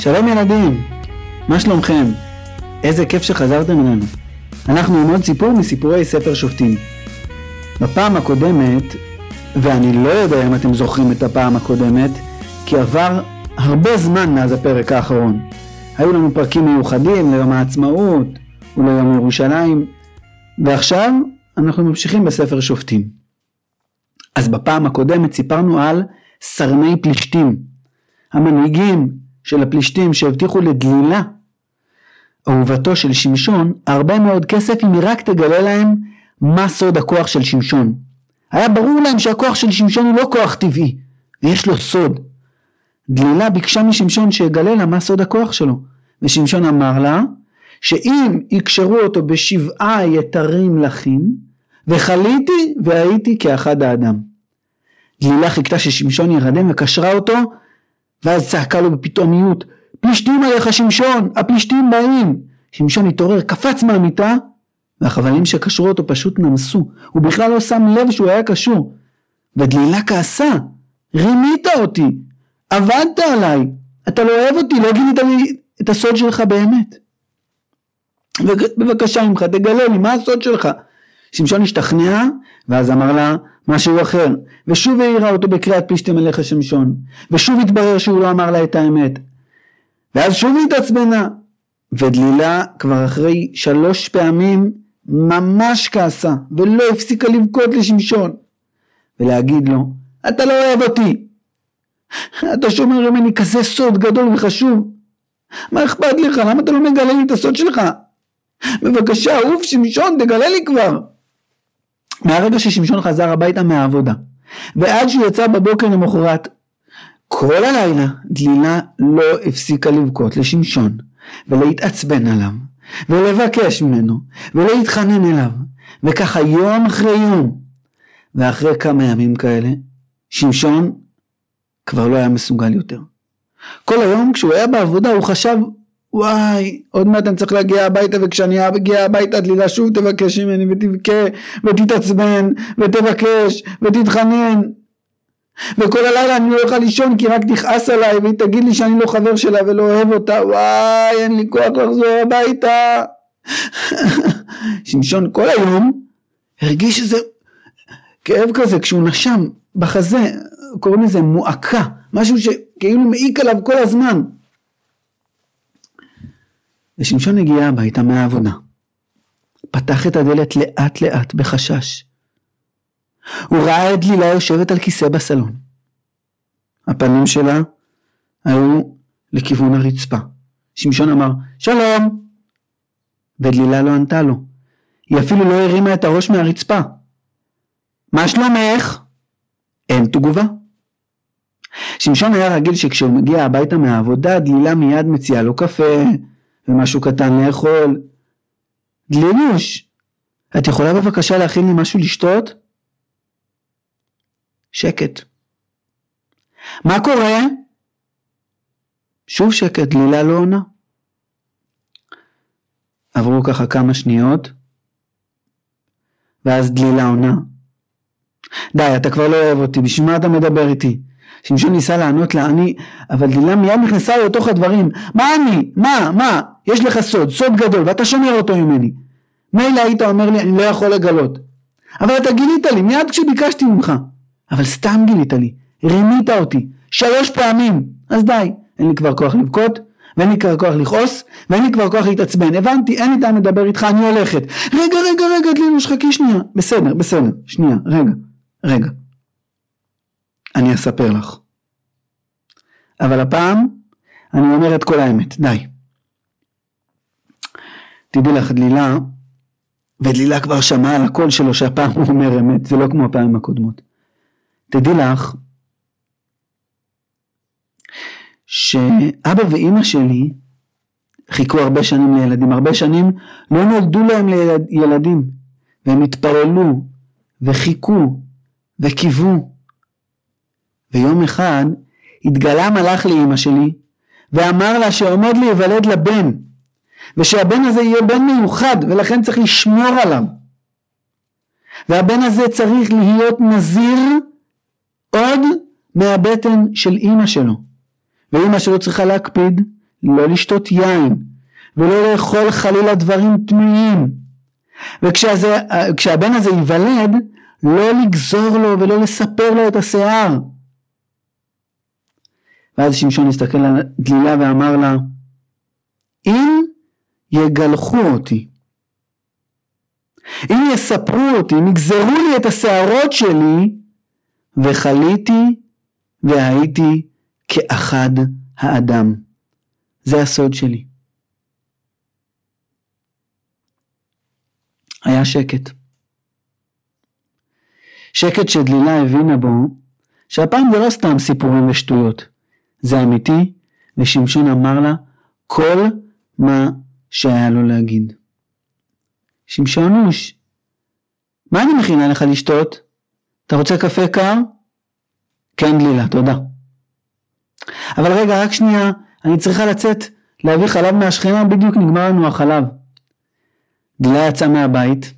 שלום ילדים, מה שלומכם? איזה כיף שחזרתם אלינו. אנחנו עם עוד סיפור מסיפורי ספר שופטים. בפעם הקודמת, ואני לא יודע אם אתם זוכרים את הפעם הקודמת, כי עבר הרבה זמן מאז הפרק האחרון. היו לנו פרקים מיוחדים ליום העצמאות וליום ירושלים, ועכשיו אנחנו ממשיכים בספר שופטים. אז בפעם הקודמת סיפרנו על סרני פלישתים, המנהיגים של הפלישתים שהבטיחו לדלילה, אהובתו של שמשון, הרבה מאוד כסף אם היא רק תגלה להם מה סוד הכוח של שמשון. היה ברור להם שהכוח של שמשון הוא לא כוח טבעי, ויש לו סוד. דלילה ביקשה משמשון שיגלה לה מה סוד הכוח שלו, ושמשון אמר לה שאם יקשרו אותו בשבעה יתרים לחים, וחליתי והייתי כאחד האדם. דלילה חיכתה ששמשון ירדם וקשרה אותו ואז צעקה לו בפתאומיות, פלישתים עליך שמשון, הפלישתים באים. שמשון התעורר, קפץ מהמיטה, והחבלים שקשרו אותו פשוט נמסו. הוא בכלל לא שם לב שהוא היה קשור. ודלילה כעסה, רימית אותי, עבדת עליי, אתה לא אוהב אותי, לא גילית לי את הסוד שלך באמת. בבקשה ממך, תגלה לי, מה הסוד שלך? שמשון השתכנע, ואז אמר לה משהו אחר, ושוב העירה אותו בקריאת פלישתים אליך שמשון, ושוב התברר שהוא לא אמר לה את האמת. ואז שוב היא התעצבנה, ודלילה כבר אחרי שלוש פעמים ממש כעסה, ולא הפסיקה לבכות לשמשון, ולהגיד לו, אתה לא אוהב אותי, אתה שומר ממני כזה סוד גדול וחשוב, מה אכפת לך, למה אתה לא מגלה לי את הסוד שלך? בבקשה, עוף שמשון, תגלה לי כבר. מהרגע ששמשון חזר הביתה מהעבודה ועד שהוא יצא בבוקר למחרת כל הלילה דלילה לא הפסיקה לבכות לשמשון ולהתעצבן עליו ולבקש ממנו ולהתחנן אליו וככה יום אחרי יום ואחרי כמה ימים כאלה שמשון כבר לא היה מסוגל יותר. כל היום כשהוא היה בעבודה הוא חשב וואי, עוד מעט אני צריך להגיע הביתה וכשאני אגיע הביתה דלילה שוב תבקש ממני ותבכה ותתעצבן ותבקש ותתחנן. וכל הלילה אני אוכל לישון כי רק תכעס עליי והיא תגיד לי שאני לא חבר שלה ולא אוהב אותה. וואי אין לי כוח לחזור הביתה. שמשון כל היום הרגיש איזה כאב כזה כשהוא נשם בחזה קוראים לזה מועקה משהו שכאילו מעיק עליו כל הזמן ושמשון הגיע הביתה מהעבודה. פתח את הדלת לאט לאט בחשש. הוא ראה את דלילה יושבת על כיסא בסלון. הפנים שלה היו לכיוון הרצפה. שמשון אמר שלום ודלילה לא ענתה לו. היא אפילו לא הרימה את הראש מהרצפה. מה שלומך? אין תגובה. שמשון היה רגיל שכשהוא מגיע הביתה מהעבודה דלילה מיד מציעה לו קפה, ומשהו קטן לאכול. דלילוש, את יכולה בבקשה להכין לי משהו לשתות? שקט. מה קורה? שוב שקט, דלילה לא עונה. עברו ככה כמה שניות, ואז דלילה עונה. די, אתה כבר לא אוהב אותי, בשביל מה אתה מדבר איתי? שמשון ניסה לענות לה, אני, אבל דלילה מיד נכנסה לתוך הדברים, מה אני? מה? מה? יש לך סוד, סוד גדול, ואתה שומר אותו ממני. מילא היית אומר לי, אני לא יכול לגלות. אבל אתה גילית לי, מיד כשביקשתי ממך. אבל סתם גילית לי, רימית אותי, שלוש פעמים. אז די, אין לי כבר כוח לבכות, ואין לי כבר כוח לכעוס, ואין לי כבר כוח להתעצבן. הבנתי, אין לי טעם לדבר איתך, אני הולכת. רגע, רגע, רגע, דלילוש, חכי שנייה. בסדר, בסדר, שנייה, רגע, רגע. אני אספר לך. אבל הפעם אני אומר את כל האמת, די. תדעי לך, דלילה, ודלילה כבר שמעה על הקול שלו שהפעם הוא אומר אמת, זה לא כמו הפעמים הקודמות. תדעי לך, שאבא ואימא שלי חיכו הרבה שנים לילדים, הרבה שנים לא נולדו להם לילדים, והם התפללו, וחיכו, וקיוו. ויום אחד התגלה מלאך לאימא שלי, ואמר לה שעומד להיוולד לה בן, ושהבן הזה יהיה בן מיוחד ולכן צריך לשמור עליו. והבן הזה צריך להיות נזיר עוד מהבטן של אימא שלו. ואימא שלו צריכה להקפיד לא לשתות יין, ולא לאכול חלילה דברים טמאים. וכשהבן הזה ייוולד, לא לגזור לו ולא לספר לו את השיער. ואז שמשון הסתכל על דלילה ואמר לה, אם יגלחו אותי, אם יספרו אותי, אם יגזרו לי את השערות שלי, וחליתי והייתי כאחד האדם. זה הסוד שלי. היה שקט. שקט שדלילה הבינה בו, שהפעם זה לא סתם סיפורים ושטויות, זה אמיתי, ושמשון אמר לה כל מה שהיה לו להגיד. שמשונוש, מה אני מכינה לך לשתות? אתה רוצה קפה קר? כן דלילה, תודה. אבל רגע, רק שנייה, אני צריכה לצאת להביא חלב מהשכנה, בדיוק נגמר לנו החלב. דלילה יצאה מהבית,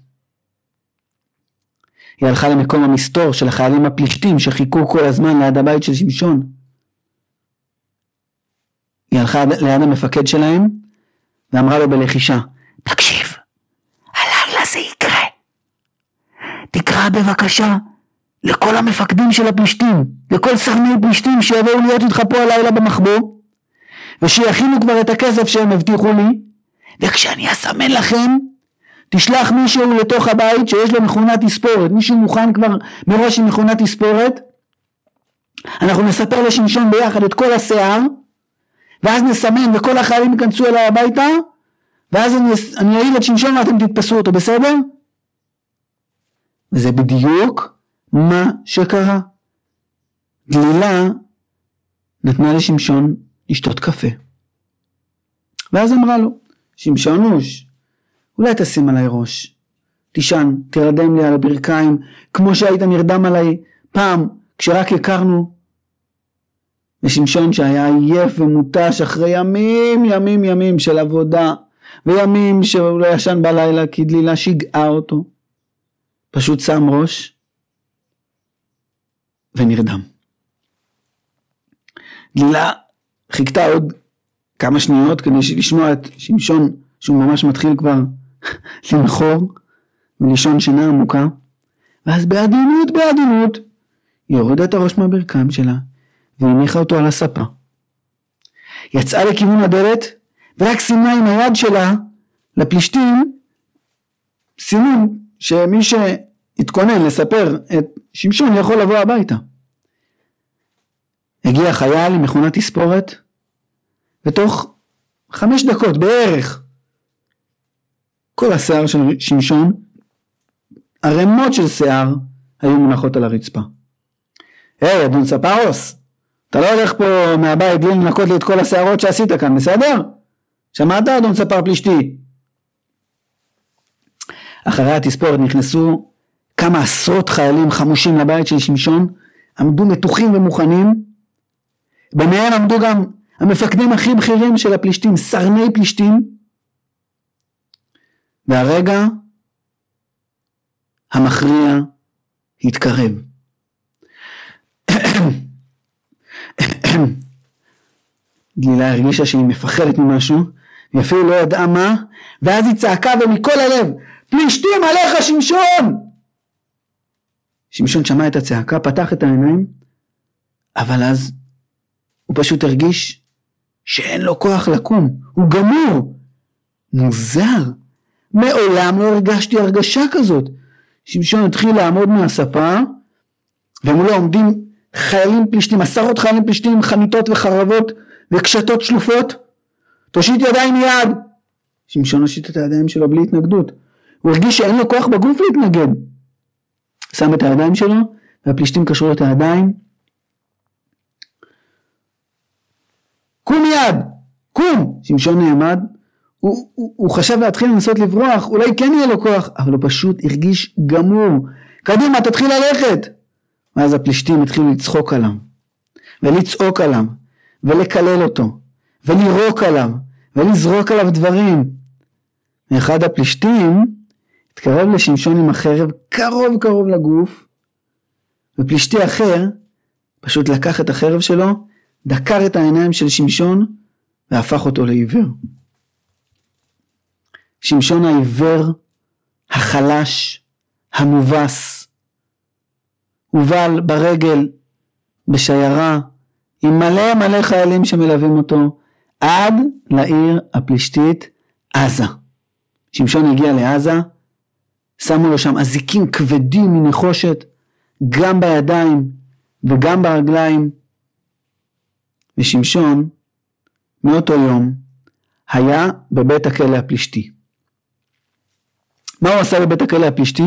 היא הלכה למקום המסתור של החיילים הפלישתים שחיכו כל הזמן ליד הבית של שמשון. היא הלכה ליד המפקד שלהם ואמרה לו בלחישה, תקשיב, הלילה זה יקרה. תקרא בבקשה לכל המפקדים של הפלישתים, לכל סרני פלישתים שיבואו להיות איתך פה הלילה במחבוא, ושיכינו כבר את הכסף שהם הבטיחו לי, וכשאני אסמן לכם, תשלח מישהו לתוך הבית שיש לו מכונת תספורת, מישהו מוכן כבר מראש עם מכונת תספורת, אנחנו נספר לשמשון ביחד את כל השיער, ואז נסמן וכל החיילים ייכנסו אליי הביתה, ואז אני אעיר את שמשון ואתם תתפסו אותו, בסדר? וזה בדיוק מה שקרה. גלילה נתנה לשמשון לשתות קפה. ואז אמרה לו, שמשונוש, אולי תשים עליי ראש. תישן, תרדם לי על הברכיים, כמו שהיית נרדם עליי פעם, כשרק הכרנו. ושמשון שהיה עייף ומותש אחרי ימים ימים ימים של עבודה, וימים שהוא לא ישן בלילה כי דלילה שיגעה אותו, פשוט שם ראש ונרדם. דלילה חיכתה עוד כמה שניות כדי לשמוע את שמשון שהוא ממש מתחיל כבר לנחור ולישון שינה עמוקה. ואז בעדינות בעדינות היא הורידה את הראש מהברכיים שלה והניחה אותו על הספה. יצאה לכיוון הדלת ורק סימנה עם היד שלה לפלישתים סימון שמי שהתכונן לספר את שמשון יכול לבוא הביתה. הגיע חייל עם מכונת תספורת ותוך חמש דקות בערך כל השיער של שמשון, ערימות של שיער היו מונחות על הרצפה. היי, אדון ספרוס, אתה לא הולך פה מהבית בלי לנקות לי את כל השערות שעשית כאן, בסדר? שמעת, אדון ספר פלישתי? אחרי התספורת נכנסו כמה עשרות חיילים חמושים לבית של שמשון, עמדו מתוחים ומוכנים, ביניהם עמדו גם המפקדים הכי בכירים של הפלישתים, סרני פלישתים, והרגע המכריע התקרב. גלילה הרגישה שהיא מפחדת ממשהו, היא אפילו לא ידעה מה, ואז היא צעקה ומכל הלב, פלישתים עליך שמשון! שמשון שמע את הצעקה, פתח את העיניים, אבל אז הוא פשוט הרגיש שאין לו כוח לקום, הוא גמור. מוזר, מעולם לא הרגשתי הרגשה כזאת. שמשון התחיל לעמוד מהספה, ומולו עומדים חיילים פלישתים, עשרות חיילים פלישתים חניתות וחרבות וקשתות שלופות. תושיט ידיים מיד. שמשון הושיט את הידיים שלו בלי התנגדות. הוא הרגיש שאין לו כוח בגוף להתנגד. שם את הידיים שלו, והפלישתים קשרו את הידיים. קום מיד! קום! שמשון נעמד, הוא, הוא, הוא חשב להתחיל לנסות לברוח, אולי כן יהיה לו כוח, אבל הוא פשוט הרגיש גמור. קדימה, תתחיל ללכת! ואז הפלישתים התחילו לצחוק עליו, ולצעוק עליו, ולקלל אותו, ולירוק עליו, ולזרוק עליו דברים. ואחד הפלישתים התקרב לשמשון עם החרב קרוב קרוב לגוף, ופלישתי אחר פשוט לקח את החרב שלו, דקר את העיניים של שמשון, והפך אותו לעיוור. שמשון העיוור, החלש, המובס, הובל ברגל, בשיירה, עם מלא מלא חיילים שמלווים אותו, עד לעיר הפלישתית עזה. שמשון הגיע לעזה, שמו לו שם אזיקים כבדים מנחושת, גם בידיים וגם ברגליים. ושמשון, מאותו יום, היה בבית הכלא הפלישתי. מה הוא עשה בבית הכלא הפלישתי?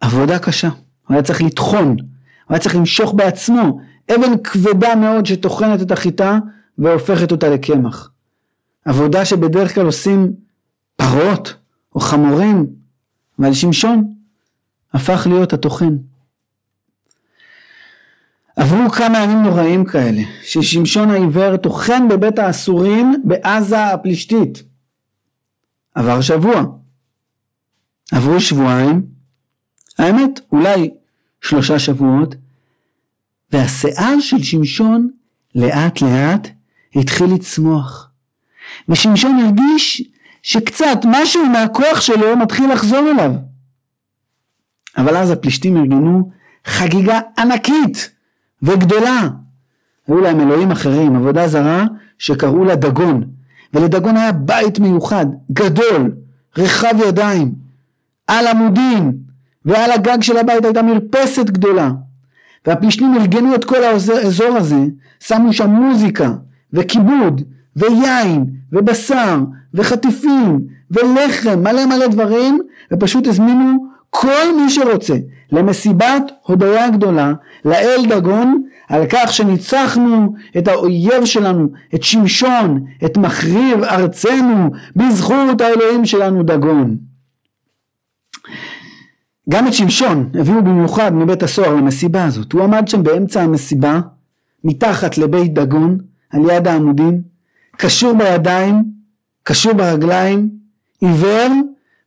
עבודה קשה. הוא היה צריך לטחון, הוא היה צריך למשוך בעצמו אבן כבדה מאוד שטוחנת את החיטה והופכת אותה לקמח. עבודה שבדרך כלל עושים פרות או חמורים, אבל שמשון הפך להיות הטוחן. עברו כמה ימים נוראים כאלה, ששמשון העיוור טוחן בבית האסורים בעזה הפלישתית. עבר שבוע. עברו שבועיים, האמת אולי שלושה שבועות, והשיער של שמשון לאט לאט התחיל לצמוח. ושמשון הרגיש שקצת משהו מהכוח שלו מתחיל לחזור אליו. אבל אז הפלישתים ארגנו חגיגה ענקית וגדולה. היו להם אלוהים אחרים, עבודה זרה שקראו לה דגון. ולדגון היה בית מיוחד, גדול, רחב ידיים, על עמודים, ועל הגג של הבית הייתה מרפסת גדולה. והפלישתים ארגנו את כל האזור הזה, שמו שם מוזיקה, וכיבוד, ויין, ובשר, וחטיפים, ולחם, מלא מלא דברים, ופשוט הזמינו כל מי שרוצה למסיבת הודיה גדולה לאל דגון על כך שניצחנו את האויב שלנו, את שמשון, את מחריב ארצנו, בזכות האלוהים שלנו דגון. גם את שמשון הביאו במיוחד מבית הסוהר למסיבה הזאת. הוא עמד שם באמצע המסיבה, מתחת לבית דגון, על יד העמודים, קשור בידיים, קשור ברגליים, עיוור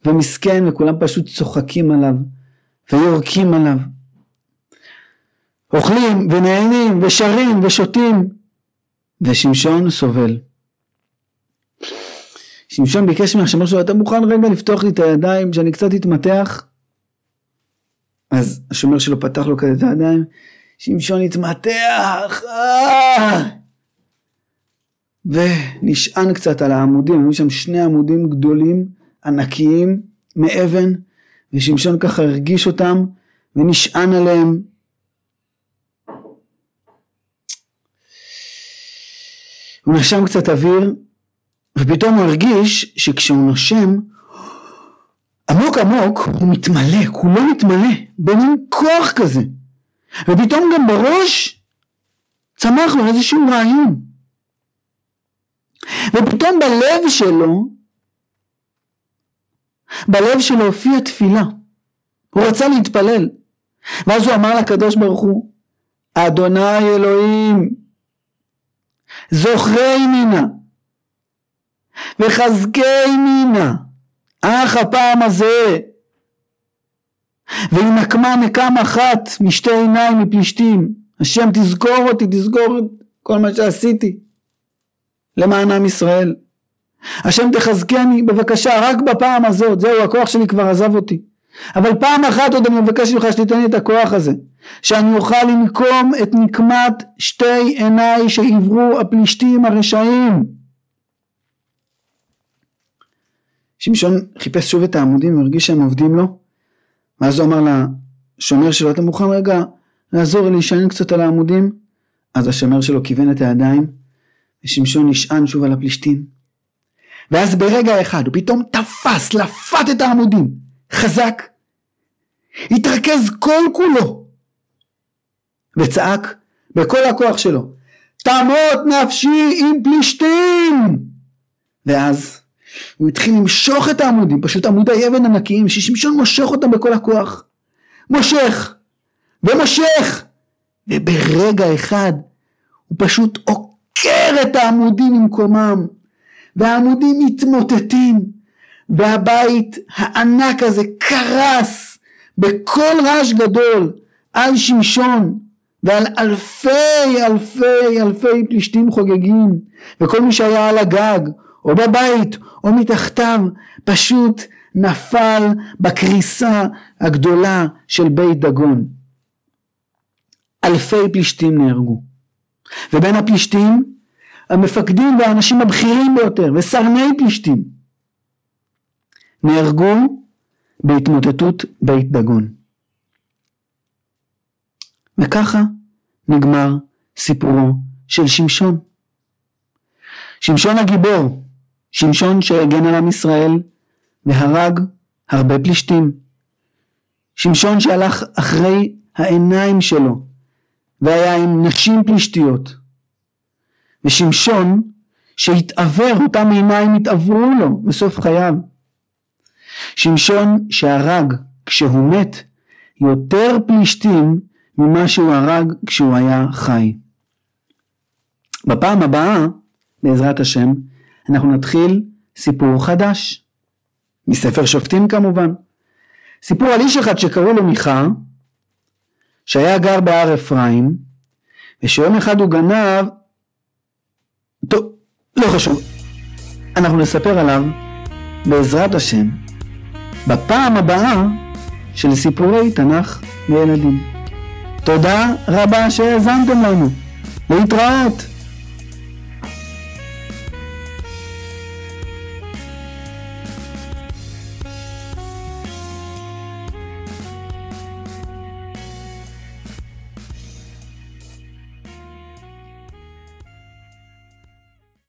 ומסכן, וכולם פשוט צוחקים עליו ויורקים עליו. אוכלים ונהנים ושרים ושותים, ושמשון סובל. שמשון ביקש מהשמר שלו, אתה מוכן רגע לפתוח לי את הידיים שאני קצת אתמתח? אז השומר שלו פתח לו כזה את הידיים, שמשון התמתח! ונשען קצת על העמודים, היו שם שני עמודים גדולים, ענקיים, מאבן, ושמשון ככה הרגיש אותם, ונשען עליהם. הוא נשם קצת אוויר, ופתאום הוא הרגיש שכשהוא נושם, עמוק עמוק הוא מתמלא, כולו מתמלא, במין כוח כזה. ופתאום גם בראש צמח לו איזשהו רעיון. ופתאום בלב שלו, בלב שלו הופיעה תפילה. הוא רצה להתפלל. ואז הוא אמר לקדוש ברוך הוא, אדוני אלוהים, זוכרי מינה, וחזקי מינה, אך הפעם הזה! והיא נקמה נקם אחת משתי עיניים מפלישתים. השם תזכור אותי תזכור את כל מה שעשיתי למען עם ישראל. השם תחזקני בבקשה רק בפעם הזאת. זהו הכוח שלי כבר עזב אותי. אבל פעם אחת עוד אני מבקש ממך שתיתן לי את הכוח הזה שאני אוכל לנקום את נקמת שתי עיניי שעברו הפלישתים הרשעים שמשון חיפש שוב את העמודים והרגיש שהם עובדים לו ואז הוא אמר לשומר שלו אתה מוכן רגע לעזור לי להישען קצת על העמודים? אז השומר שלו כיוון את הידיים ושמשון נשען שוב על הפלישתים ואז ברגע אחד הוא פתאום תפס, לפת את העמודים חזק התרכז כל כולו וצעק בכל הכוח שלו תמות נפשי עם פלישתים ואז הוא התחיל למשוך את העמודים, פשוט עמודי אבן ענקיים, ששמשון מושך אותם בכל הכוח. מושך, ומושך, וברגע אחד הוא פשוט עוקר את העמודים ממקומם, והעמודים מתמוטטים, והבית הענק הזה קרס בקול רעש גדול על שמשון, ועל אלפי אלפי אלפי פלישתים חוגגים וכל מי שהיה על הגג או בבית או מתחתיו פשוט נפל בקריסה הגדולה של בית דגון. אלפי פלישתים נהרגו ובין הפלישתים המפקדים והאנשים הבכירים ביותר וסרני פלישתים נהרגו בהתמוטטות בית דגון. וככה נגמר סיפורו של שמשון. שמשון הגיבור, שמשון שהגן על עם ישראל והרג הרבה פלישתים. שמשון שהלך אחרי העיניים שלו והיה עם נשים פלישתיות. ושמשון שהתעוור, אותם עיניים התעוורו לו בסוף חייו. שמשון שהרג כשהוא מת יותר פלישתים ממה שהוא הרג כשהוא היה חי. בפעם הבאה, בעזרת השם, אנחנו נתחיל סיפור חדש. מספר שופטים כמובן. סיפור על איש אחד שקראו לו מיכה, שהיה גר בהר אפרים, ושיום אחד הוא גנב, טוב, לא חשוב, אנחנו נספר עליו בעזרת השם בפעם הבאה של סיפורי תנ"ך לילדים. תודה רבה שהאזנתם לנו. להתראות.